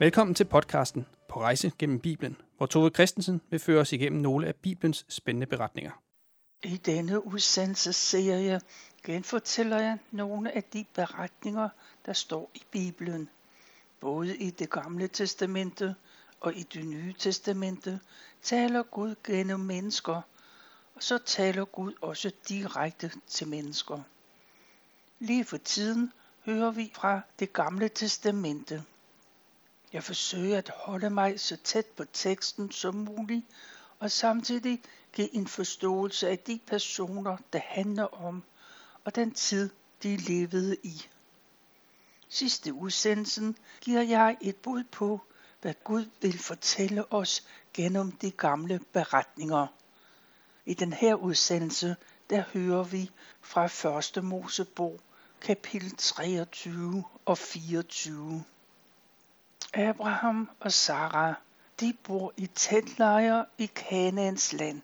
Velkommen til podcasten På rejse gennem Bibelen, hvor Tove Christensen vil føre os igennem nogle af Bibelens spændende beretninger. I denne udsendelsesserie genfortæller jeg nogle af de beretninger, der står i Bibelen. Både i det gamle testamente og i det nye testamente taler Gud gennem mennesker, og så taler Gud også direkte til mennesker. Lige for tiden hører vi fra det gamle testamente. Jeg forsøger at holde mig så tæt på teksten som muligt, og samtidig give en forståelse af de personer, det handler om, og den tid, de levede i. Sidste udsendelsen giver jeg et bud på, hvad Gud vil fortælle os gennem de gamle beretninger. I den her udsendelse, der hører vi fra 1. Mosebog, kapitel 23 og 24. Abraham og Sarah, de bor i teltlejre i Kanaans land.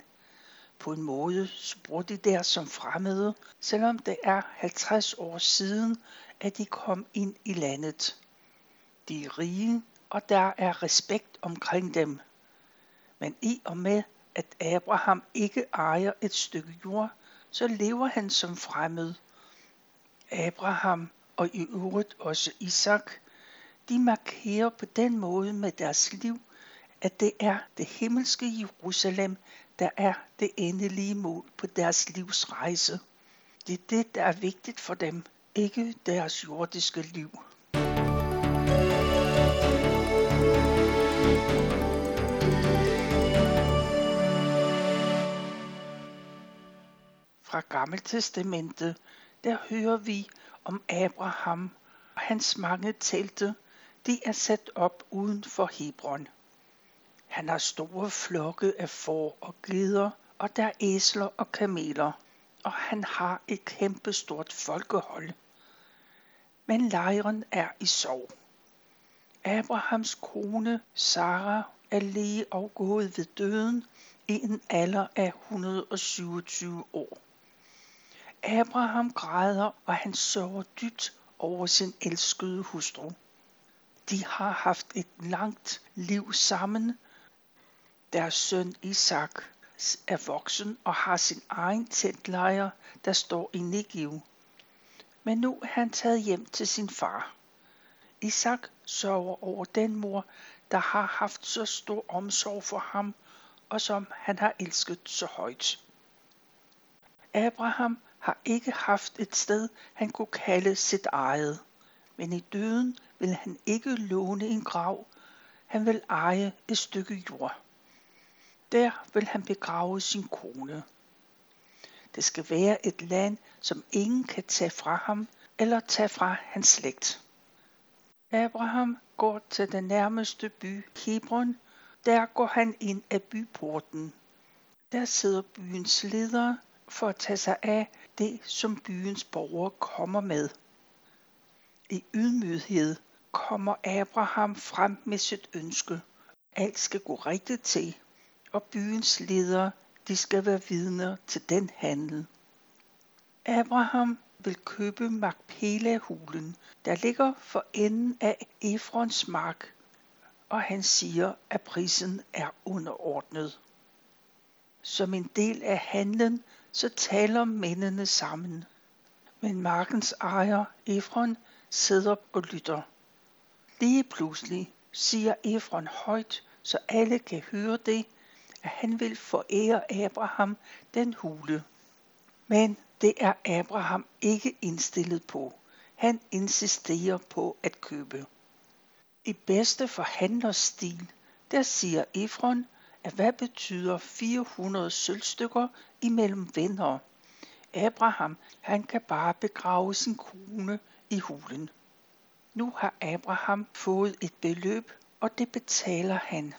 På en måde så bor de der som fremmede, selvom det er 50 år siden, at de kom ind i landet. De er rige, og der er respekt omkring dem. Men i og med, at Abraham ikke ejer et stykke jord, så lever han som fremmed. Abraham og i øvrigt også Isak de markerer på den måde med deres liv, at det er det himmelske Jerusalem, der er det endelige mål på deres livs rejse. Det er det, der er vigtigt for dem, ikke deres jordiske liv. Fra Gammeltestamentet, der hører vi om Abraham og hans mange telte, de er sat op uden for Hebron. Han har store flokke af får og geder, og der er æsler og kameler, og han har et kæmpestort folkehold. Men lejren er i sorg. Abrahams kone, Sara, er lige afgået ved døden i en alder af 127 år. Abraham græder, og han sørger dybt over sin elskede hustru. De har haft et langt liv sammen. Deres søn Isak er voksen og har sin egen teltlejr, der står i Negev. Men nu er han taget hjem til sin far. Isak sørger over den mor, der har haft så stor omsorg for ham, og som han har elsket så højt. Abraham har ikke haft et sted, han kunne kalde sit eget, men i døden vil han ikke låne en grav, han vil eje et stykke jord. Der vil han begrave sin kone. Det skal være et land, som ingen kan tage fra ham eller tage fra hans slægt. Abraham går til den nærmeste by, Hebron. Der går han ind af byporten. Der sidder byens leder for at tage sig af det, som byens borgere kommer med. I ydmyghed kommer Abraham frem med sit ønske. Alt skal gå rigtigt til, og byens ledere de skal være vidner til den handel. Abraham vil købe Makpela-hulen, der ligger for enden af Efrons mark, og han siger, at prisen er underordnet. Som en del af handlen, så taler mændene sammen. Men markens ejer, Efron, sidder og lytter. Lige pludselig siger Efron højt, så alle kan høre det, at han vil forære Abraham den hule. Men det er Abraham ikke indstillet på. Han insisterer på at købe. I bedste forhandlerstil, der siger Efron, at hvad betyder 400 sølvstykker imellem venner? Abraham, han kan bare begrave sin kone i hulen. Nu har Abraham fået et beløb, og det betaler han.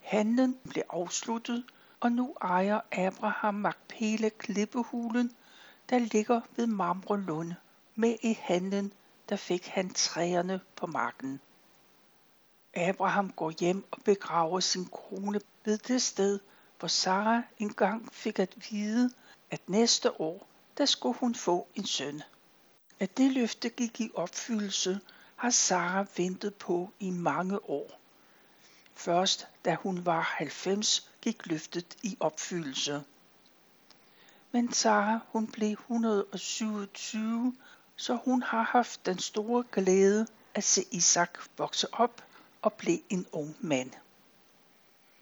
Handlen blev afsluttet, og nu ejer Abraham Magpele klippehulen, der ligger ved Mamrelund. Med i handlen, der fik han træerne på marken. Abraham går hjem og begraver sin kone ved det sted, hvor Sara engang fik at vide, at næste år, der skulle hun få en søn. At det løfte gik i opfyldelse, har Sara ventet på i mange år. Først da hun var 90, gik løftet i opfyldelse. Men Sara, hun blev 127, så hun har haft den store glæde at se Isak vokse op og blive en ung mand.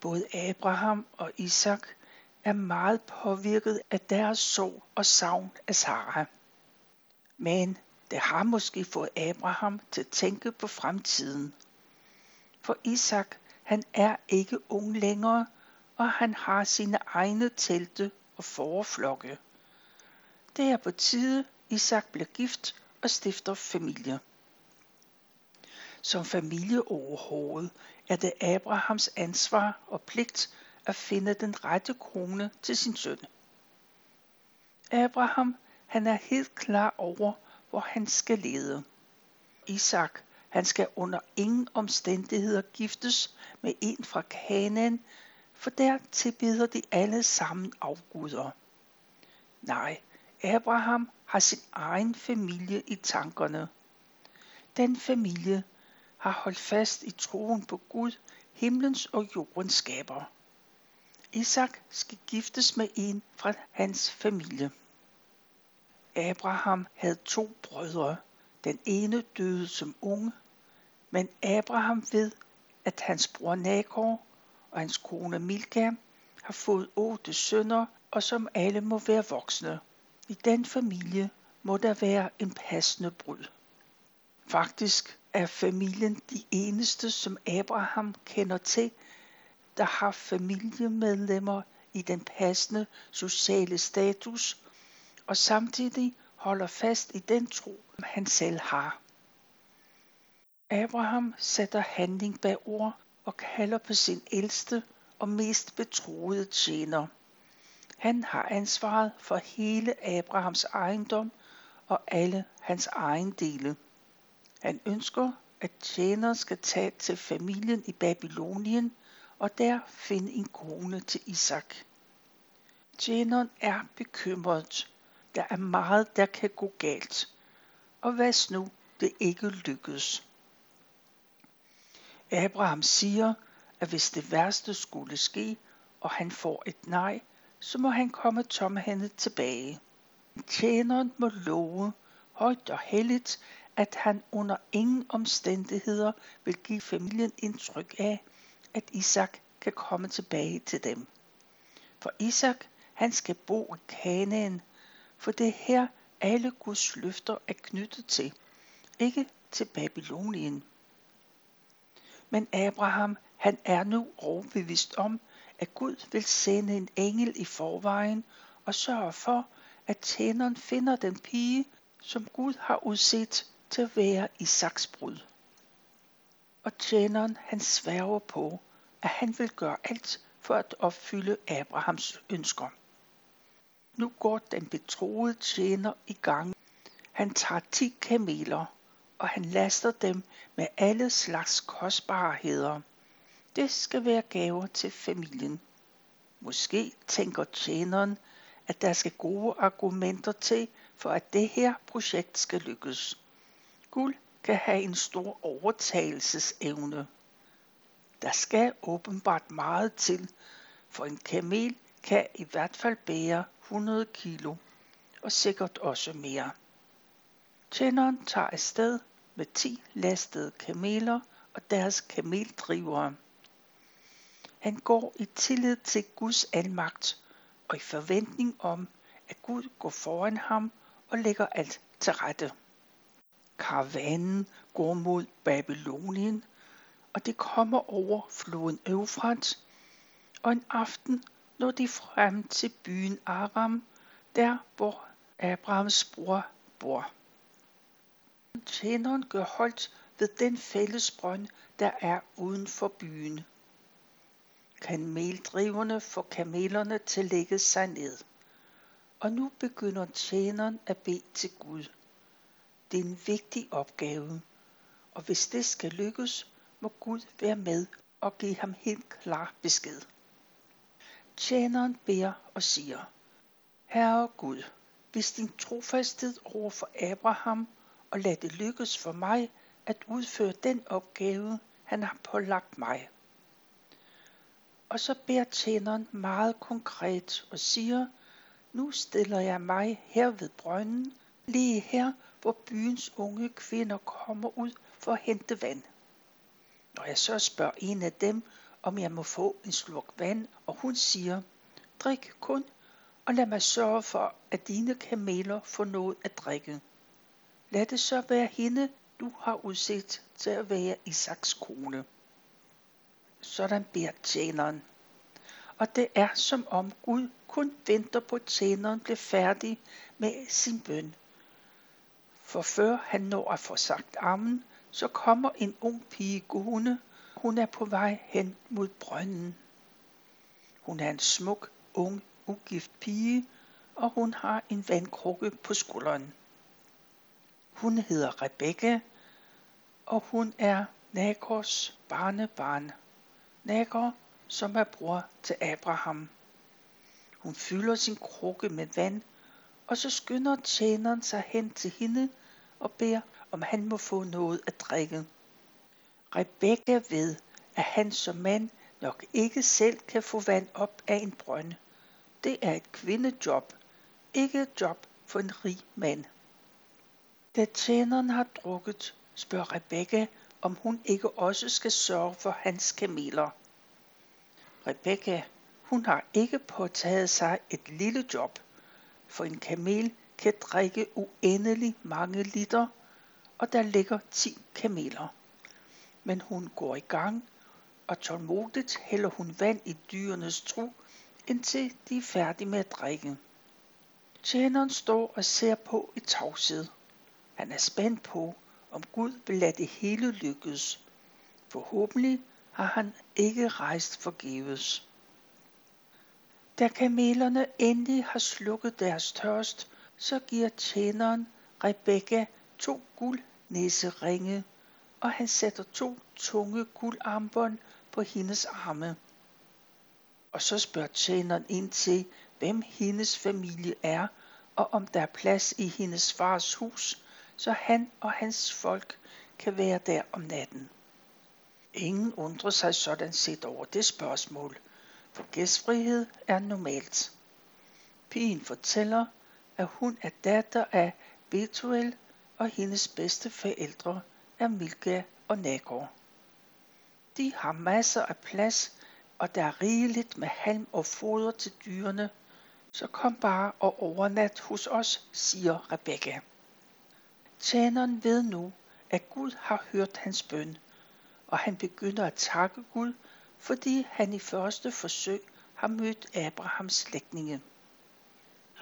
Både Abraham og Isak er meget påvirket af deres sorg og savn af Sara. Men det har måske fået Abraham til at tænke på fremtiden. For Isak, han er ikke ung længere, og han har sine egne telte og forflokke. Det er på tide, Isak bliver gift og stifter familie. Som familieoverhoved er det Abrahams ansvar og pligt at finde den rette kone til sin søn. Abraham, han er helt klar over, hvor han skal lede. Isak, han skal under ingen omstændigheder giftes med en fra Kanaan, for der tilbeder de alle sammen afguder. Nej, Abraham har sin egen familie i tankerne. Den familie har holdt fast i troen på Gud, himlens og jordens skaber. Isak skal giftes med en fra hans familie. Abraham havde to brødre. Den ene døde som unge, men Abraham ved, at hans bror Nakor og hans kone Milka har fået otte sønner, og som alle må være voksne. I den familie må der være en passende brud. Faktisk er familien de eneste, som Abraham kender til, der har familiemedlemmer i den passende sociale status, og samtidig holder fast i den tro, han selv har. Abraham sætter handling bag ord og kalder på sin ældste og mest betroede tjener. Han har ansvaret for hele Abrahams ejendom og alle hans ejendele. Han ønsker, at tjeneren skal tage til familien i Babylonien og der finde en kone til Isak. Tjeneren er bekymret. Der er meget, der kan gå galt. Og hvad nu, det ikke lykkes? Abraham siger, at hvis det værste skulle ske, og han får et nej, så må han komme tomhændet tilbage. Tjeneren må love højt og helligt, at han under ingen omstændigheder vil give familien indtryk af, at Isak kan komme tilbage til dem. For Isak, han skal bo i Kanaan, for det er her alle Guds løfter er knyttet til, ikke til Babylonien. Men Abraham, han er nu overbevist om, at Gud vil sende en engel i forvejen og sørge for, at tjeneren finder den pige, som Gud har udset til at være Isaks brud. Og tjeneren han sværger på, at han vil gøre alt for at opfylde Abrahams ønsker. Nu går den betroede tjener i gang. Han tager ti kameler, og han laster dem med alle slags kostbarheder. Det skal være gaver til familien. Måske tænker tjeneren, at der skal gode argumenter til, for at det her projekt skal lykkes. Guld kan have en stor overtagelsesevne. Der skal åbenbart meget til, for en kamel kan i hvert fald bære 100 kilo, og sikkert også mere. Tjeneren tager afsted med 10 lastede kameler og deres kameldrivere. Han går i tillid til Guds almagt og i forventning om, at Gud går foran ham og lægger alt til rette. Karavanen går mod Babylonien, og det kommer over floden Eufrat, og en aften når de frem til byen Aram, der hvor Abrahams bror bor. Tjeneren gør holdt ved den fælles brønd, der er uden for byen. Kameldriverne får kamelerne til at lægge sig ned. Og nu begynder tjeneren at bede til Gud. Det er en vigtig opgave, og hvis det skal lykkes, må Gud være med og give ham helt klar besked. Tjeneren beder og siger, Herre Gud, hvis din trofasthed over for Abraham og lad det lykkes for mig, at udføre den opgave, han har pålagt mig. Og så beder tjeneren meget konkret og siger, nu stiller jeg mig her ved brønden, lige her, hvor byens unge kvinder kommer ud for at hente vand. Når jeg så spørger en af dem, om jeg må få en slurk vand, og hun siger, drik kun, og lad mig sørge for, at dine kameler får noget at drikke. Lad det så være hende, du har udsigt til at være Isaks kone. Sådan beder tjeneren. Og det er som om Gud kun venter på at tjeneren bliver færdig med sin bøn. For før han når at få sagt amen, så kommer en ung pige gående. Hun er på vej hen mod brønden. Hun er en smuk, ung, ugift pige, og hun har en vandkrukke på skulderen. Hun hedder Rebecca, og hun er Nagors barnebarn. Nagor, som er bror til Abraham. Hun fylder sin krukke med vand, og så skynder tjeneren sig hen til hende og beder, om han må få noget at drikke. Rebekka ved, at han som mand nok ikke selv kan få vand op af en brønde. Det er et kvindejob, ikke et job for en rig mand. Da tjeneren har drukket, spørger Rebekka, om hun ikke også skal sørge for hans kameler. Rebekka, hun har ikke påtaget sig et lille job, for en kamel kan drikke uendelig mange liter, og der ligger 10 kameler. Men hun går i gang, og tålmodigt hælder hun vand i dyrenes tru, indtil de er færdige med at drikke. Tjeneren står og ser på i tavshed. Han er spændt på, om Gud vil lade det hele lykkes. Forhåbentlig har han ikke rejst forgæves. Da kamelerne endelig har slukket deres tørst, så giver tjeneren Rebekka to guldnæseringe, og han sætter to tunge guldarmbånd på hendes arme. Og så spørger tjeneren ind til, hvem hendes familie er, og om der er plads i hendes fars hus, så han og hans folk kan være der om natten. Ingen undrer sig sådan set over det spørgsmål, for gæstfrihed er normalt. Pigen fortæller, at hun er datter af Betuel, og hendes bedste forældre er Milka og Nagor. De har masser af plads, og der er rigeligt med halm og foder til dyrene, så kom bare og overnat hos os, siger Rebekka. Tjeneren ved nu, at Gud har hørt hans bøn, og han begynder at takke Gud, fordi han i første forsøg har mødt Abrahams slægtninge.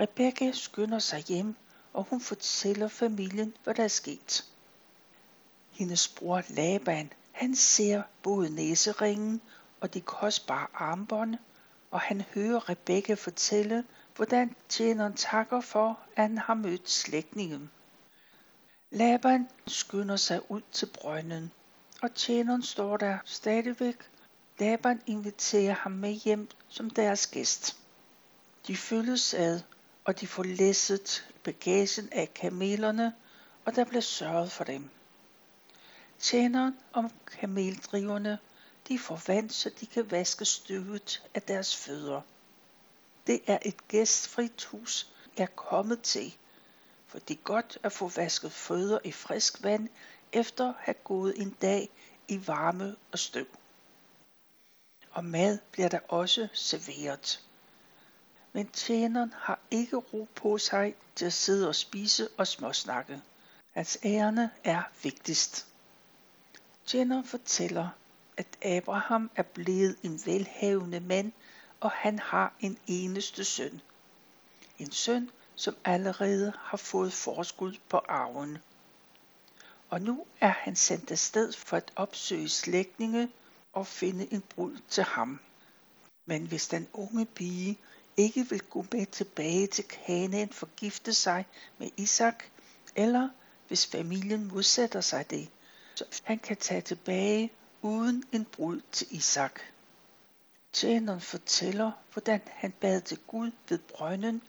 Rebecca skynder sig hjem, og hun fortæller familien, hvad der er sket. Hendes bror Laban, han ser både næseringen og de kostbare armbånd, og han hører Rebecca fortælle, hvordan tjeneren takker for, at han har mødt slægtningen. Laban skynder sig ud til brønden, og tjeneren står der stadigvæk. Laban inviterer ham med hjem som deres gæst. De følges ad, og de får læsset bagagen af kamelerne, og der bliver sørget for dem. Tjeneren om kameldriverne, de får vand, så de kan vaske støvet af deres fødder. Det er et gæstfrit hus, jeg er kommet til, for det er godt at få vasket fødder i frisk vand, efter at have gået en dag i varme og støv. Og mad bliver der også serveret. Men tjeneren har ikke ro på sig til at sidde og spise og småsnakke. Hans ærne er vigtigst. Jenner fortæller, at Abraham er blevet en velhavende mand, og han har en eneste søn. En søn, som allerede har fået forskud på arven. Og nu er han sendt afsted for at opsøge slægtninge og finde en brud til ham. Men hvis den unge pige ikke vil gå med tilbage til Kanaan for at gifte sig med Isak, eller hvis familien modsætter sig det, så han kan tage tilbage uden en brud til Isak. Tjeneren fortæller, hvordan han bad til Gud ved brønden,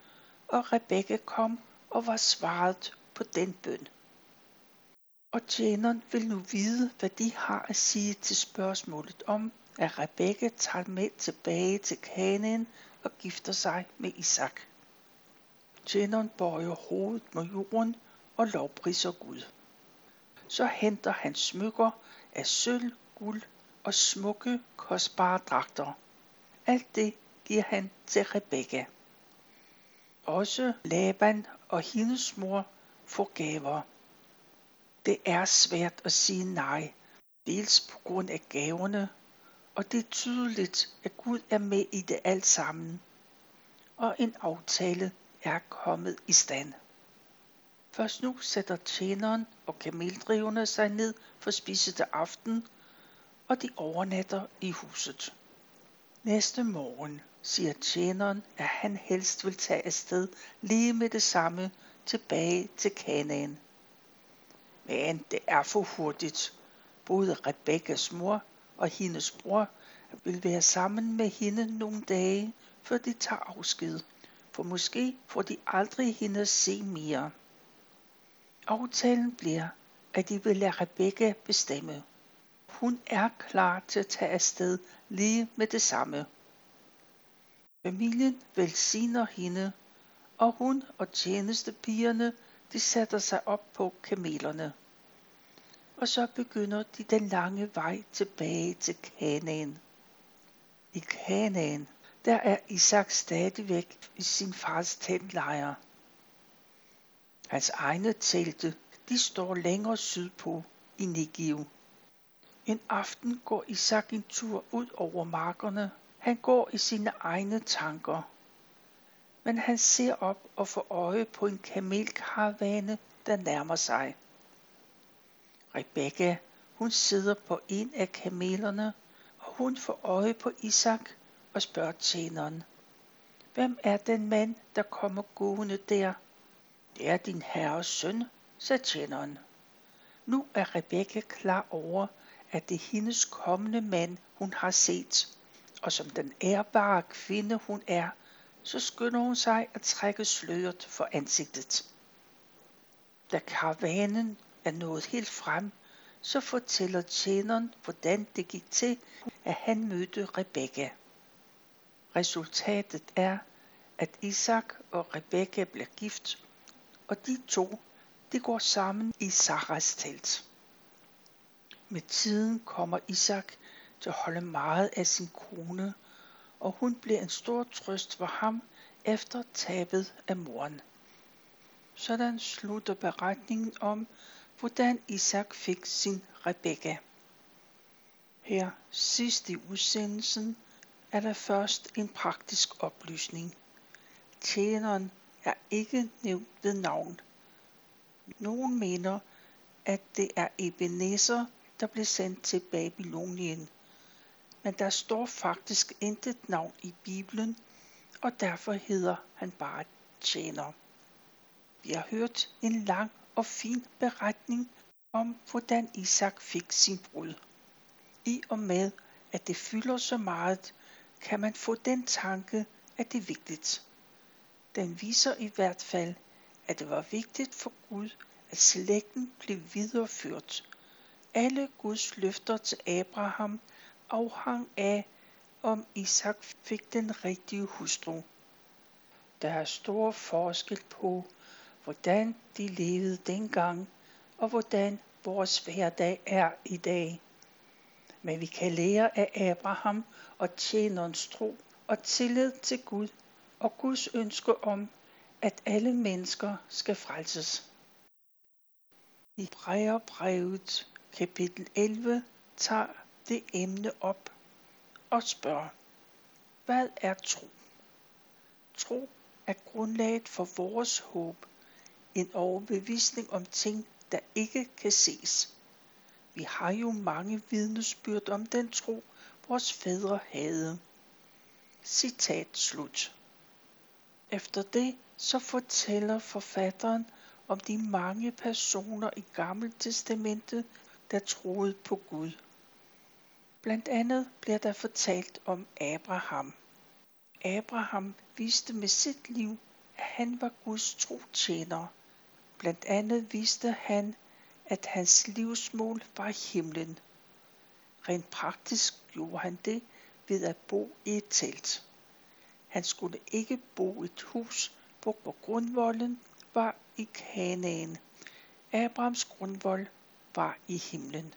og Rebekka kom og var svaret på den bøn. Og tjeneren vil nu vide, hvad de har at sige til spørgsmålet om, at Rebekka tager med tilbage til Kanaan og gifter sig med Isak. Tjeneren bøjer hovedet mod jorden og lovpriser Gud. Så henter han smykker af sølv, guld og smukke, kostbare dragter. Alt det giver han til Rebekka. Også Laban og hendes mor får gaver. Det er svært at sige nej, dels på grund af gaverne, og det er tydeligt, at Gud er med i det alt sammen. Og en aftale er kommet i stand. Først nu sætter tjeneren og kameldriverne sig ned for spise til aften, og de overnatter i huset. Næste morgen siger tjeneren, at han helst vil tage afsted lige med det samme tilbage til Kanaan. Men det er for hurtigt. Både Rebekkas mor og hendes bror vil være sammen med hende nogle dage, før de tager afsked. For måske får de aldrig hende at se mere. Aftalen bliver, at de vil lade Rebekka bestemme. Hun er klar til at tage afsted lige med det samme. Familien velsigner hende, og hun og tjenestepigerne de sætter sig op på kamelerne. Og så begynder de den lange vej tilbage til Kanaan. I Kanaan, der er Isak stadigvæk i sin fars teltlejr. Hans egne telte, de står længere sydpå i Negev. En aften går Isak en tur ud over markerne. Han går i sine egne tanker. Men han ser op og får øje på en kamelkaravane, der nærmer sig. Rebekka, hun sidder på en af kamelerne, og hun får øje på Isak og spørger tjeneren. Hvem er den mand, der kommer gående der? Det er din herres søn, sagde tjeneren. Nu er Rebekka klar over, at det er hendes kommende mand, hun har set. Og som den ærbare kvinde hun er, så skynder hun sig at trække sløret for ansigtet. Da karavanen er nået helt frem, så fortæller tjeneren, hvordan det gik til, at han mødte Rebekka. Resultatet er, at Isak og Rebekka bliver gift, og de to, de går sammen i Saras telt. Med tiden kommer Isak til at holde meget af sin kone, og hun bliver en stor trøst for ham efter tabet af moren. Sådan slutter beretningen om, hvordan Isak fik sin Rebekka. Her sidst i udsendelsen er der først en praktisk oplysning. Tjeneren er ikke nævnt ved navn. Nogen mener, at det er Ebenezer, der blev sendt til Babylonien. Men der står faktisk intet navn i Bibelen, og derfor hedder han bare tjener. Vi har hørt en lang og fin beretning om, hvordan Isak fik sin brud. I og med, at det fylder så meget, kan man få den tanke, at det er vigtigt. Den viser i hvert fald, at det var vigtigt for Gud, at slægten blev videreført. Alle Guds løfter til Abraham afhang af, om Isak fik den rigtige hustru. Der er stor forskel på, hvordan de levede dengang, og hvordan vores hverdag er i dag. Men vi kan lære af Abraham og tjenerens tro og tillid til Gud og Guds ønske om, at alle mennesker skal frelses. I Brejerbrevet kapitel 11 tager det emne op og spørger, hvad er tro? Tro er grundlaget for vores håb, en overbevisning om ting, der ikke kan ses. Vi har jo mange vidnesbyrd om den tro, vores fædre havde. Citat slut. Efter det så fortæller forfatteren om de mange personer i Gamle Testamentet, der troede på Gud. Blandt andet bliver der fortalt om Abraham. Abraham viste med sit liv, at han var Guds tro tjener. Blandt andet viste han, at hans livsmål var himlen. Rent praktisk gjorde han det ved at bo i et telt. Han skulle ikke bo i et hus, hvor grundvolden var i Kanaan. Abrahams grundvold var i himlen.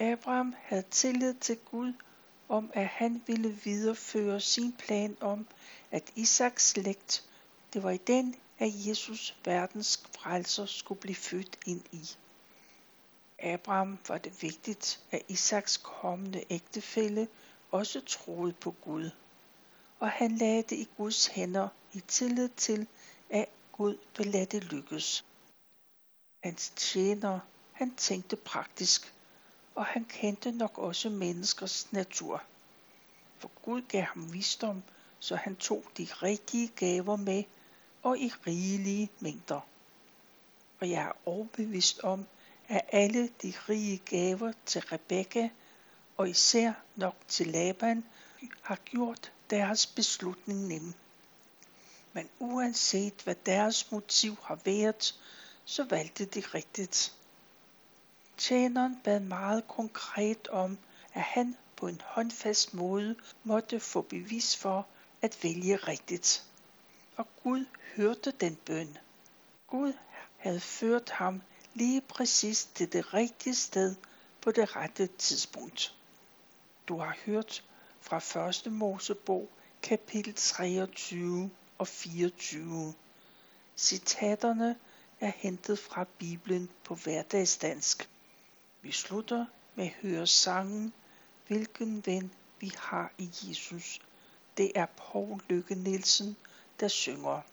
Abraham havde tillid til Gud om, at han ville videreføre sin plan om, at Isaks slægt, det var i den, at Jesus verdens frelser skulle blive født ind i. Abraham var det vigtigt, at Isaks kommende ægtefælle også troede på Gud. Og han lagde det i Guds hænder i tillid til, at Gud ville lade det lykkes. Hans tjener, han tænkte praktisk, og han kendte nok også menneskers natur. For Gud gav ham visdom, så han tog de rigtige gaver med, og i rigelige mængder. Og jeg er overbevist om, at alle de rige gaver til Rebekka, og især nok til Laban, har gjort deres beslutning nem. Men uanset hvad deres motiv har været, så valgte de rigtigt. Tjeneren bad meget konkret om, at han på en håndfast måde måtte få bevis for at vælge rigtigt. Og Gud hørte den bøn. Gud havde ført ham lige præcis til det rigtige sted på det rette tidspunkt. Du har hørt fra 1. Mosebog kapitel 23 og 24. Citaterne er hentet fra Bibelen på hverdagsdansk. Vi slutter med at høre sangen Hvilken ven vi har i Jesus. Det er Paul Lykke Nielsen, der synger.